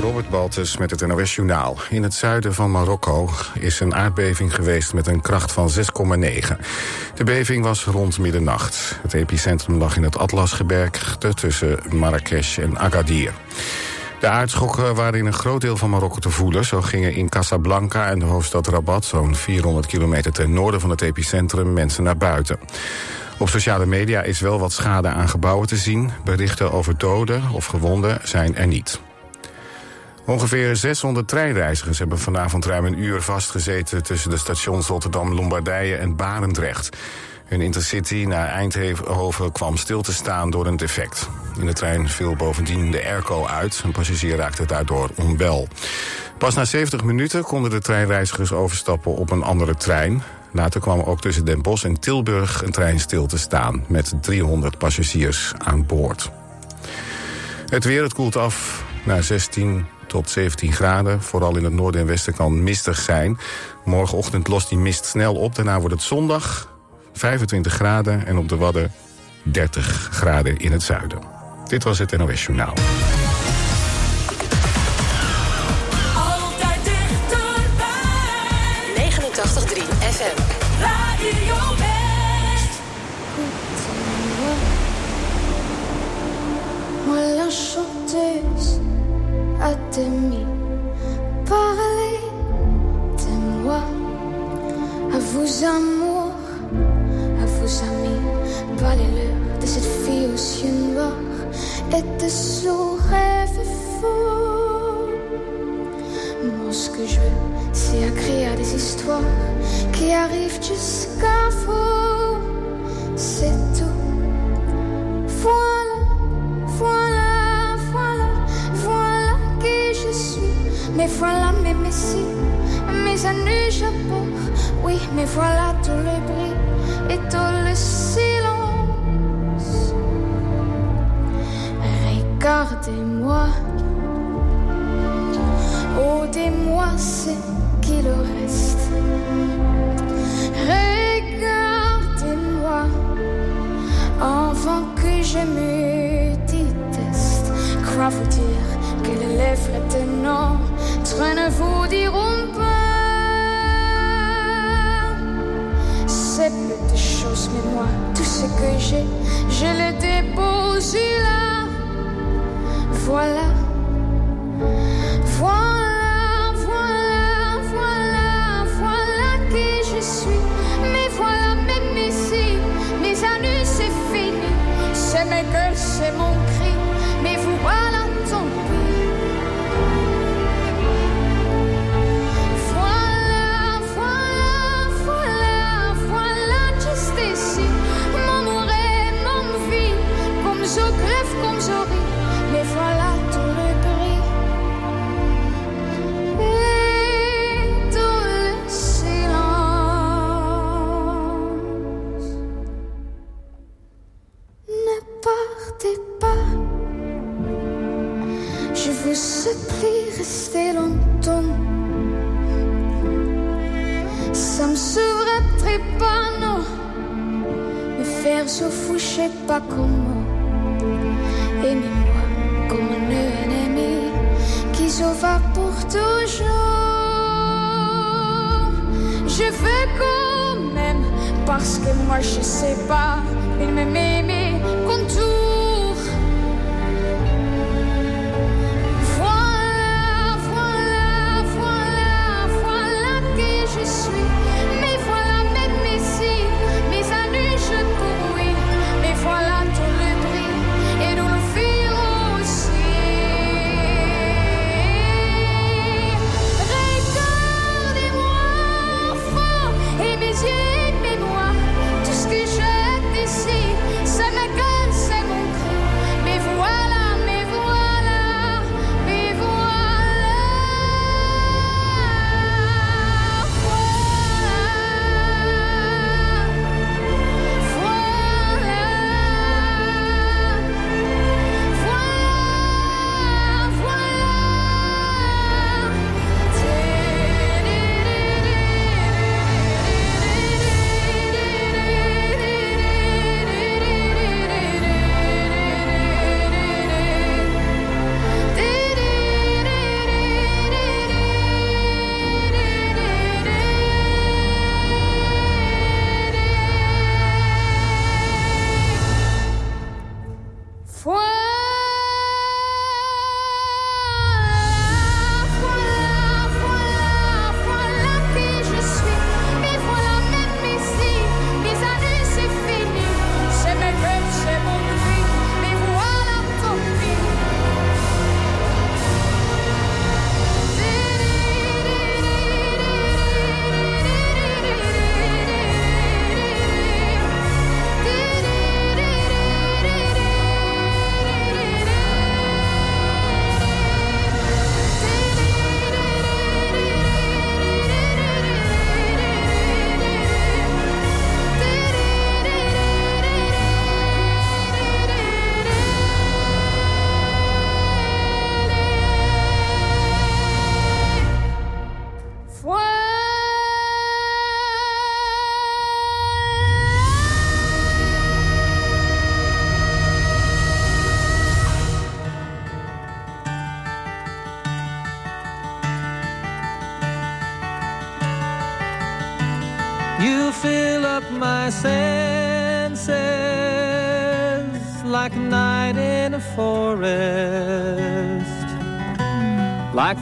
Robert Baltus met het NOS Journaal. In het zuiden van Marokko is een aardbeving geweest met een kracht van 6,9. De beving was rond middernacht. Het epicentrum lag in het Atlasgebergte tussen Marrakesh en Agadir. De aardschokken waren in een groot deel van Marokko te voelen. Zo gingen in Casablanca en de hoofdstad Rabat... zo'n 400 kilometer ten noorden van het epicentrum mensen naar buiten. Op sociale media is wel wat schade aan gebouwen te zien. Berichten over doden of gewonden zijn er niet. Ongeveer 600 treinreizigers hebben vanavond ruim een uur vastgezeten... tussen de stations Rotterdam, Lombardije en Barendrecht. Hun intercity naar Eindhoven kwam stil te staan door een defect. In de trein viel bovendien de airco uit. Een passagier raakte daardoor onwel. Pas na 70 minuten konden de treinreizigers overstappen op een andere trein. Later kwam ook tussen Den Bosch en Tilburg een trein stil te staan... met 300 passagiers aan boord. Het weer, het koelt af naar 16 tot 17 graden. Vooral in het noorden en westen kan mistig zijn. Morgenochtend lost die mist snel op. Daarna wordt het zondag 25 graden en op de Wadden 30 graden in het zuiden. Dit was het NOS Journaal. À demi Parlez de moi. À vous amour À vos amis. Parlez-leur de cette fille aux yeux noirs Et de son rêve fou. Moi ce que je veux C'est écrire des histoires Qui arrivent jusqu'à vous va pour toujours. Je veux quand même, parce que moi je sais pas, il me met mes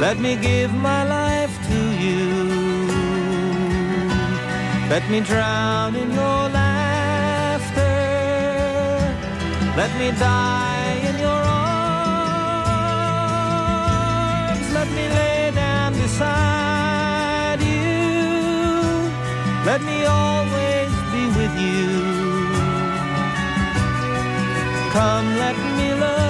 Let me give my life to you. Let me drown in your laughter. Let me die in your arms. Let me lay down beside you. Let me always be with you. Come, let me love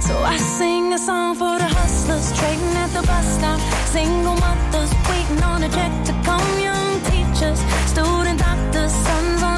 So I sing a song for the hustlers trading at the bus stop. Single mothers waiting on a check to come. Young teachers, student doctors, sons on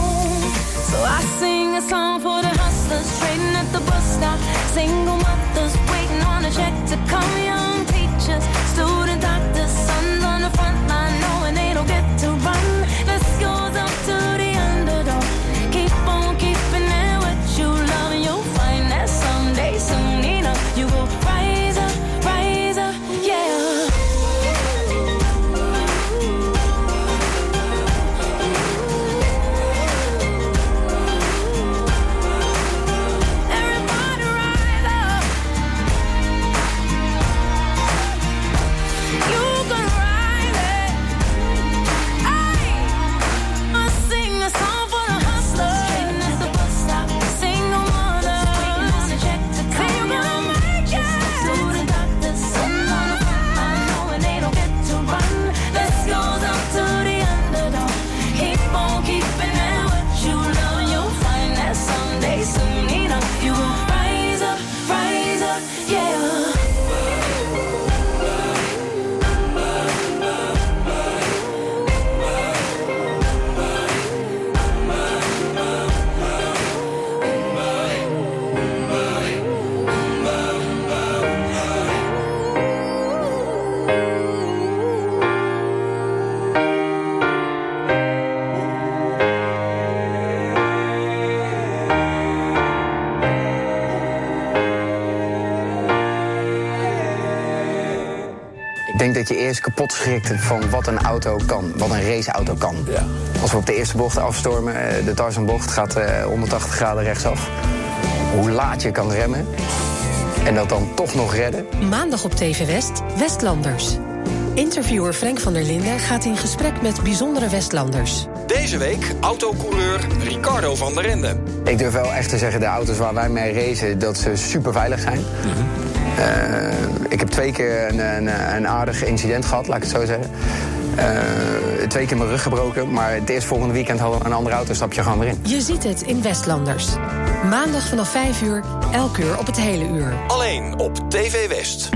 So I sing a song for the hustlers trading at the bus stop. Single mothers waiting on a check to come. Young teachers, student doctors, sons dat je eerst kapot schrikt van wat een auto kan, wat een raceauto kan. Als we op de eerste bocht afstormen, eh, de Tarzanbocht gaat eh, 180 graden rechtsaf. Hoe laat je kan remmen en dat dan toch nog redden. Maandag op TV West, Westlanders. Interviewer Frank van der Linden gaat in gesprek met bijzondere Westlanders. Deze week autocoureur Ricardo van der Ende. Ik durf wel echt te zeggen, de auto's waar wij mee racen, dat ze super veilig zijn. Eh, ik heb twee keer een, een, een aardig incident gehad, laat ik het zo zeggen. Eh, twee keer mijn rug gebroken, maar het eerst volgende weekend hadden we een andere auto, stap je gewoon weer in. Je ziet het in Westlanders. Maandag vanaf 5 uur, elk uur op het hele uur. Alleen op TV West.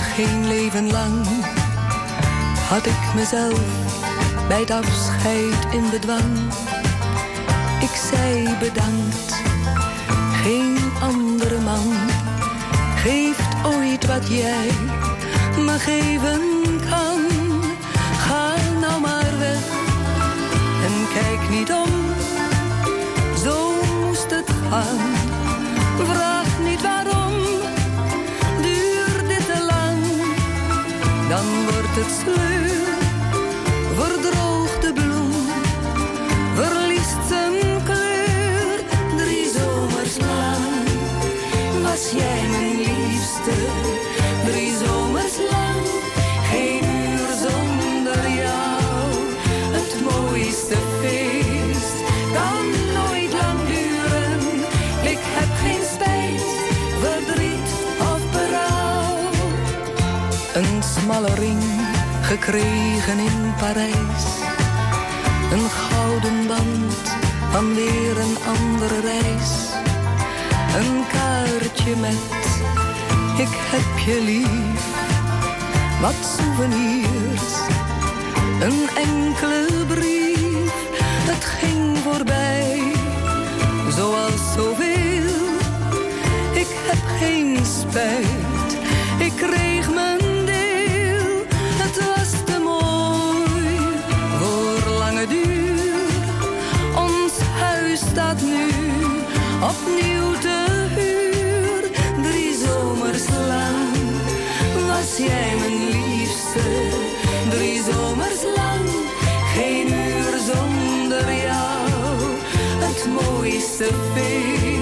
geen leven lang had ik mezelf bij het afscheid in bedwang. Ik zei bedankt, geen andere man geeft ooit wat jij me geven kan. Ga nou maar weg en kijk niet om, zo moest het gaan. het sleur. Verdroogt de bloem, verliest zijn kleur. Drie zomers lang was jij mijn liefste. Kregen in Parijs. Een gouden band van weer een andere reis. Een kaartje met ik heb je lief. Wat souvenirs, een enkele brief. Het ging voorbij, zoals zoveel. Ik heb geen spijt, ik kreeg opnieuw te huur. Drie zomers lang was jij mijn liefste. Drie zomers lang, geen uur zonder jou. Het mooiste feest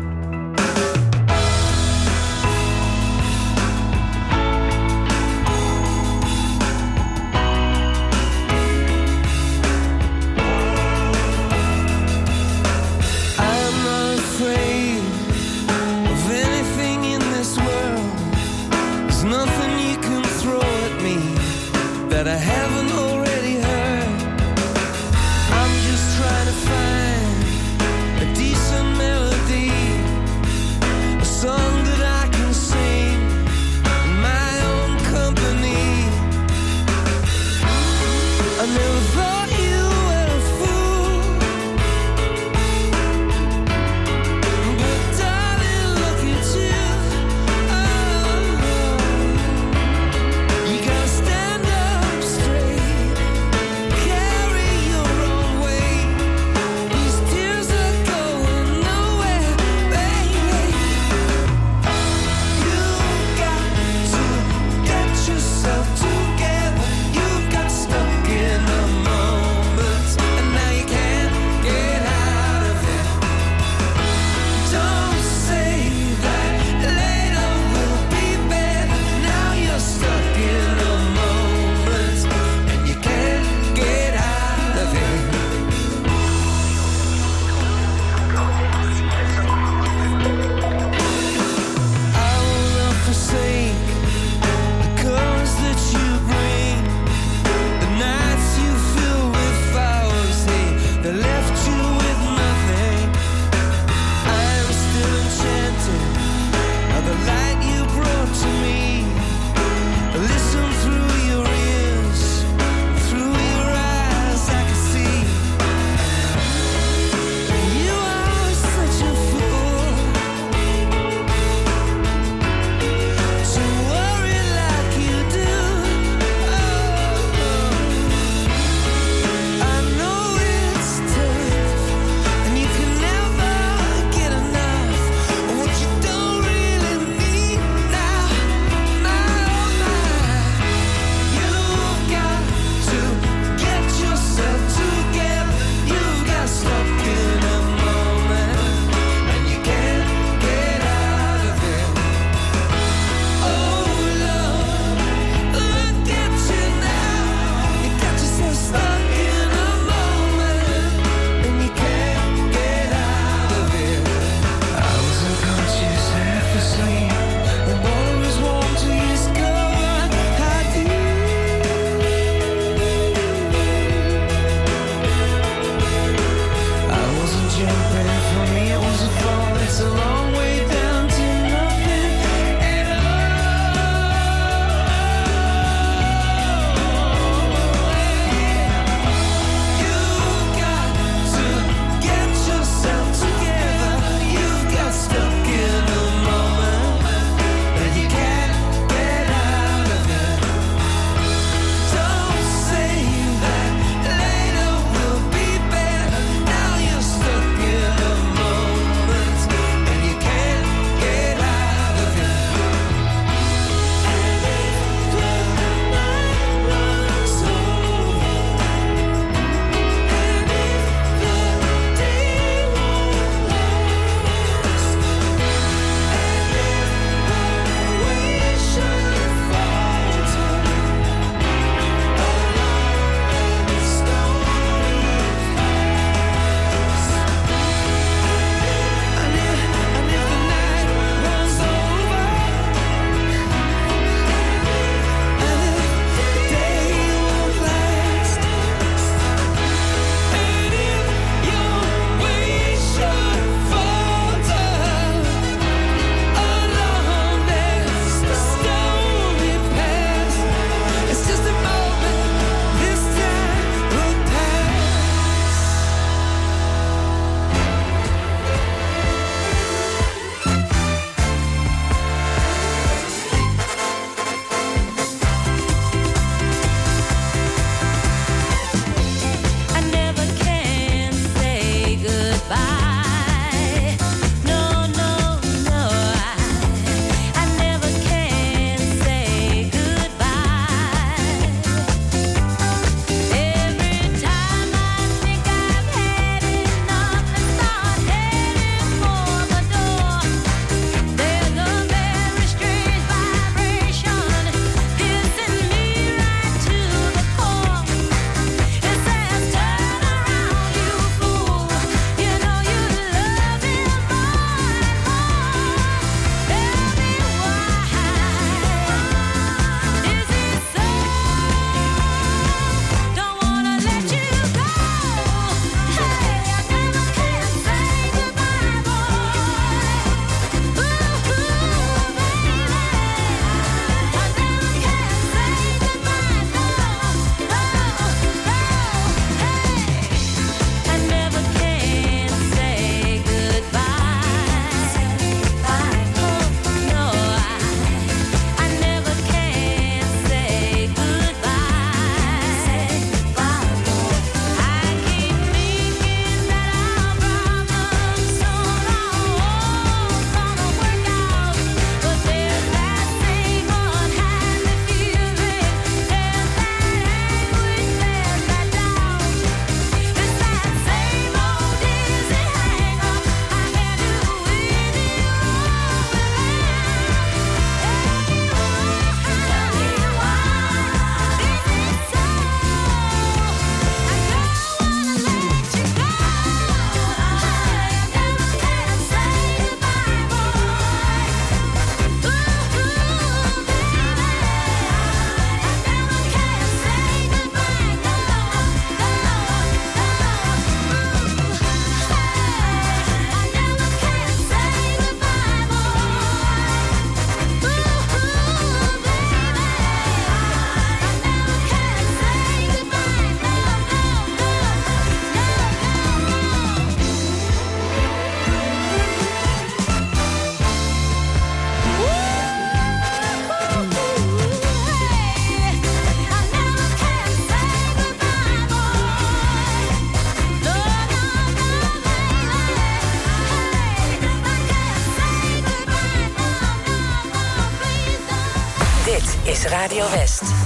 Radio West.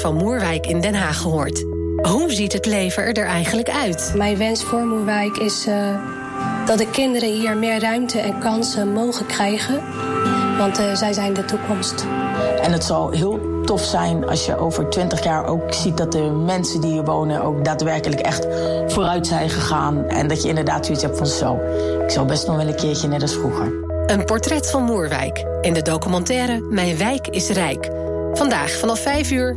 Van Moerwijk in Den Haag gehoord. Hoe ziet het leven er eigenlijk uit? Mijn wens voor Moerwijk is eh, dat de kinderen hier meer ruimte en kansen mogen krijgen. Want eh, zij zijn de toekomst. En het zal heel tof zijn als je over twintig jaar ook ziet dat de mensen die hier wonen ook daadwerkelijk echt vooruit zijn gegaan. En dat je inderdaad zoiets hebt van zo. Ik zou best nog wel een keertje net als vroeger. Een portret van Moerwijk in de documentaire Mijn wijk is rijk. Vandaag vanaf 5 uur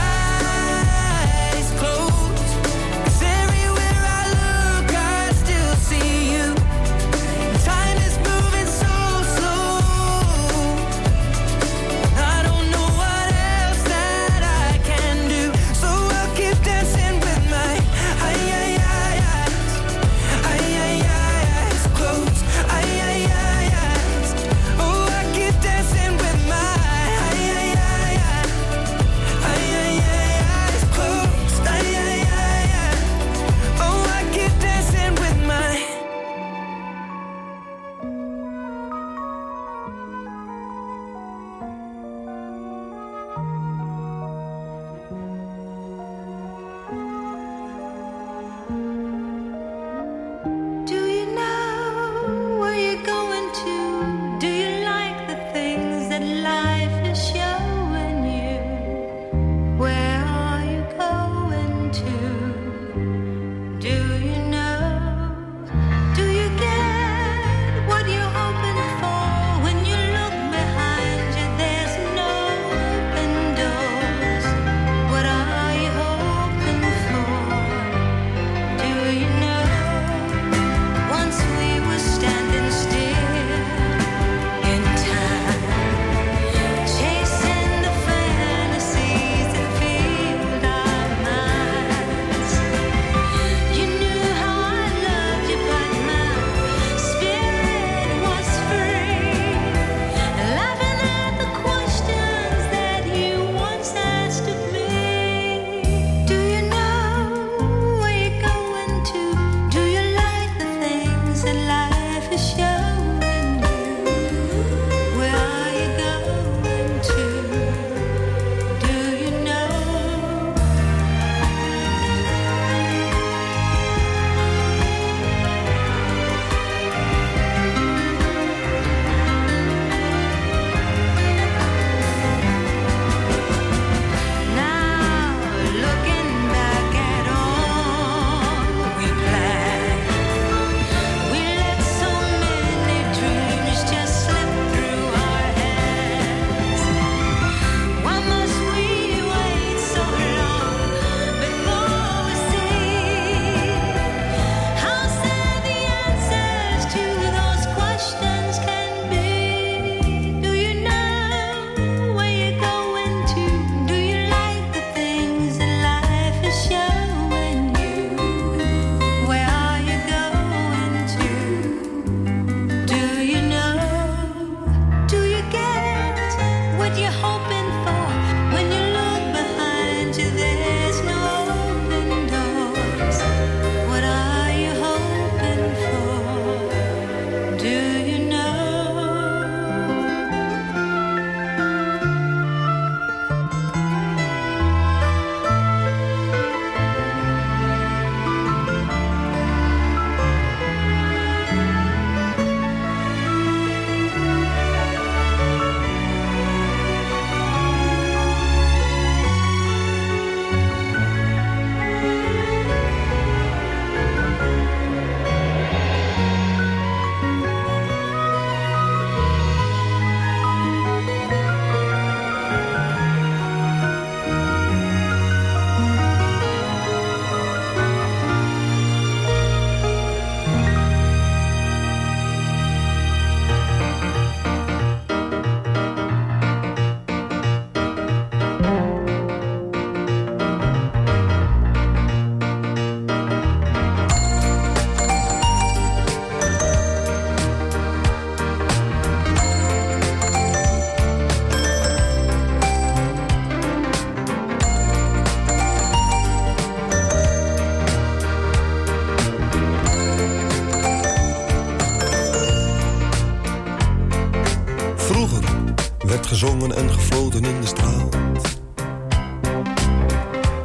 En gefloten in de straat.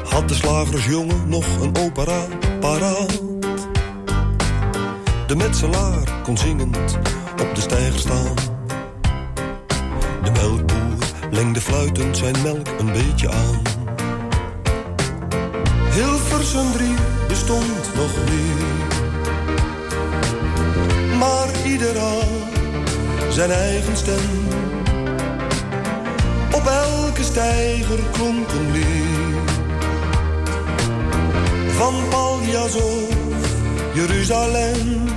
Had de slagersjongen nog een opera paraat? De metselaar kon zingend op de steiger staan. De melkboer lengde fluitend zijn melk een beetje aan. Hilversum drie bestond nog niet. Maar ieder had zijn eigen stem. Steiger klonk een lied. Van Paljas of Jeruzalem.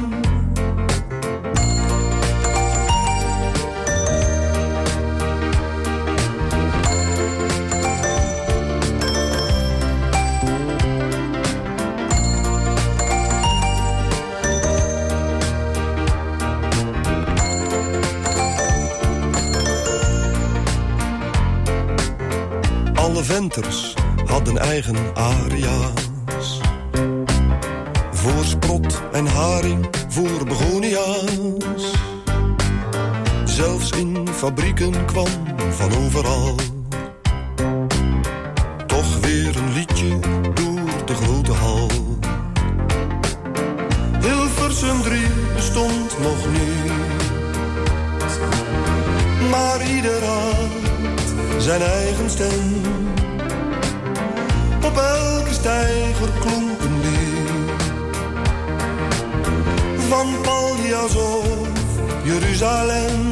Alle venters hadden eigen aria's. Voor sprot en haring, voor begonia's. Zelfs in fabrieken kwam van overal. Jeruzalem.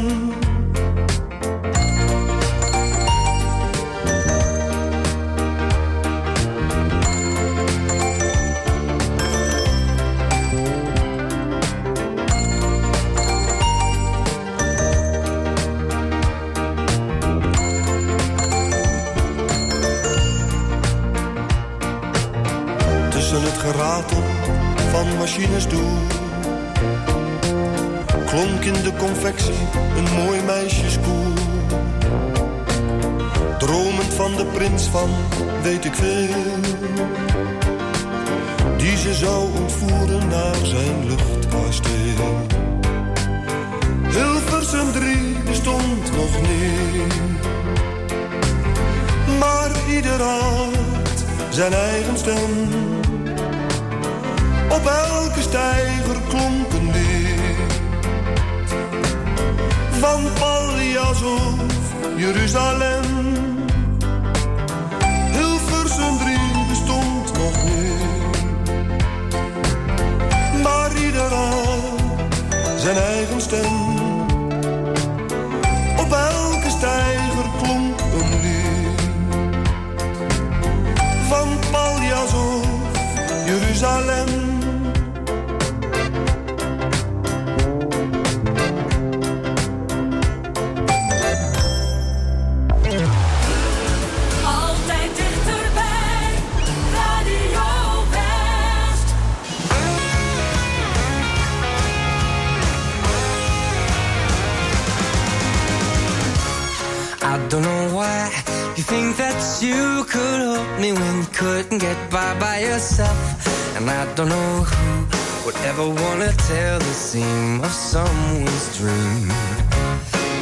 Seam of someone's dream.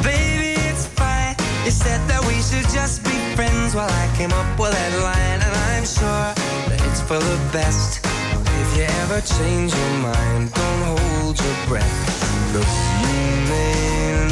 Baby, it's fine. You said that we should just be friends while I came up with that line. And I'm sure that it's for the best. If you ever change your mind, don't hold your breath. Look, you may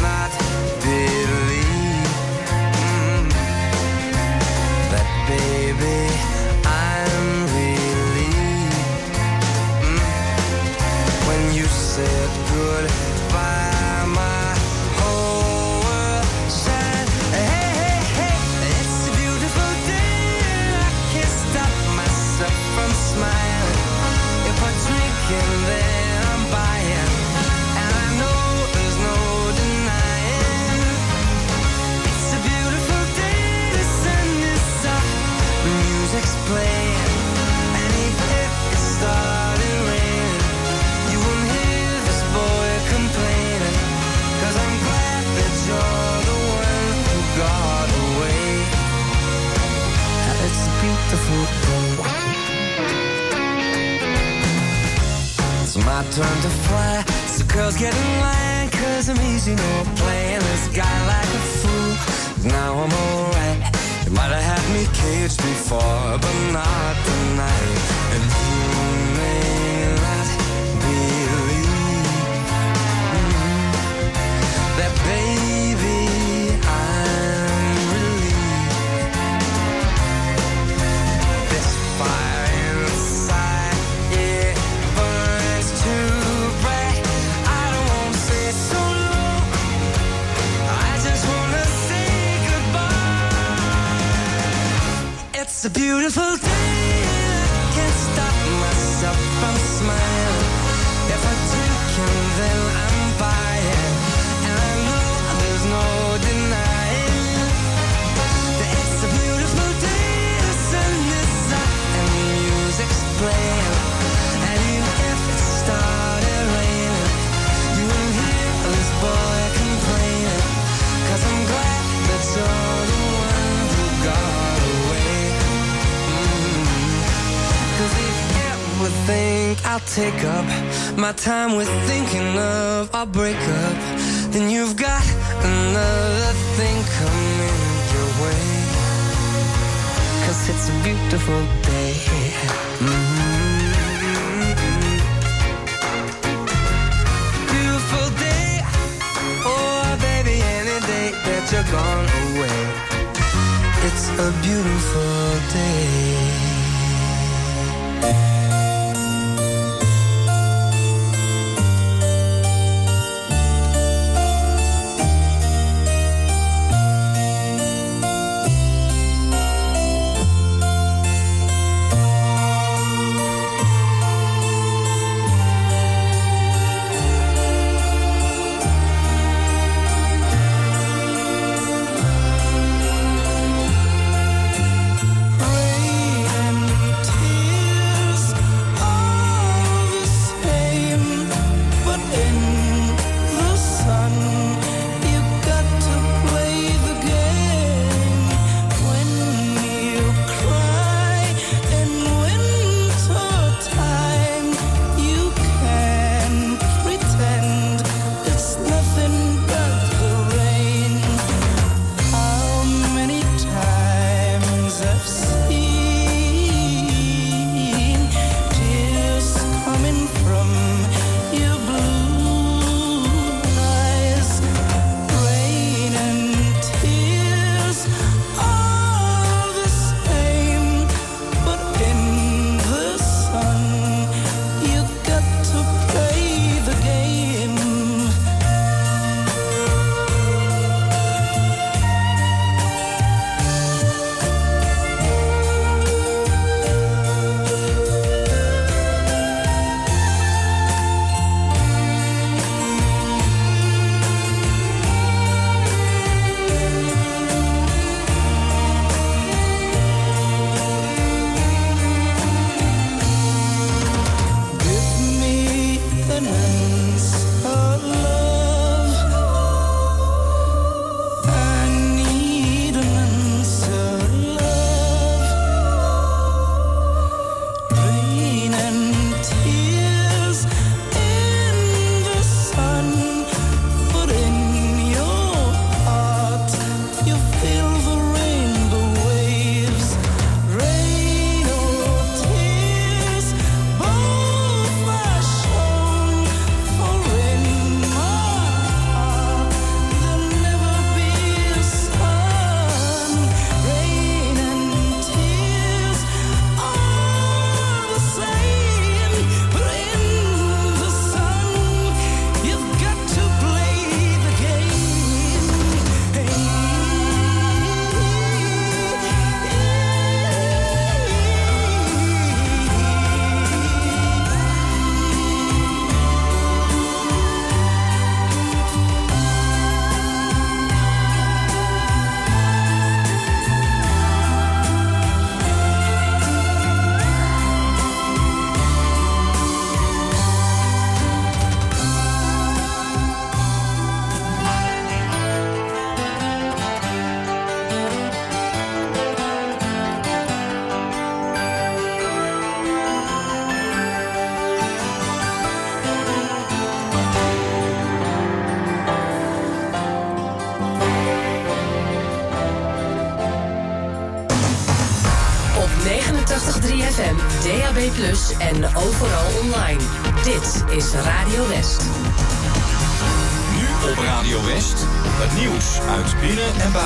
It's my turn to fly. So girls get in line, cause I'm easy, no playing this guy like a fool. Now I'm alright. You might have had me caged before, but not tonight. And a beautiful day. think I'll take up my time with thinking of our breakup. Then you've got another thing coming your way. Cause it's a beautiful day. Mm-hmm. Beautiful day. Oh, baby, any day that you're gone away. It's a beautiful day. Is Radio West. Nu op Radio West, het nieuws uit binnen- en buitenland.